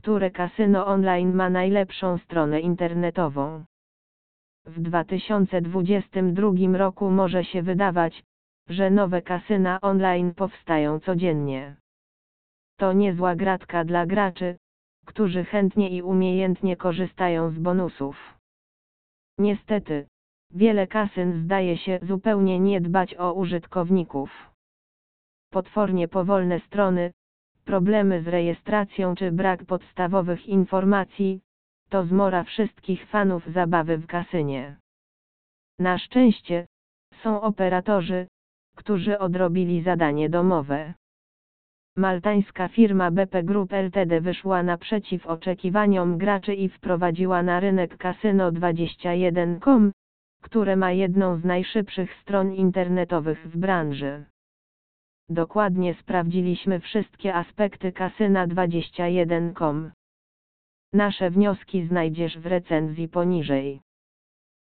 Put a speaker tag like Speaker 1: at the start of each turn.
Speaker 1: które kasyno online ma najlepszą stronę internetową. W 2022 roku może się wydawać, że nowe kasyna online powstają codziennie. To niezła gratka dla graczy, którzy chętnie i umiejętnie korzystają z bonusów. Niestety, wiele kasyn zdaje się zupełnie nie dbać o użytkowników. Potwornie powolne strony, problemy z rejestracją czy brak podstawowych informacji, to zmora wszystkich fanów zabawy w kasynie. Na szczęście, są operatorzy, którzy odrobili zadanie domowe. Maltańska firma BP Group Ltd wyszła naprzeciw oczekiwaniom graczy i wprowadziła na rynek Casino21.com, które ma jedną z najszybszych stron internetowych w branży. Dokładnie sprawdziliśmy wszystkie aspekty Kasyna21.com. Nasze wnioski znajdziesz w recenzji poniżej.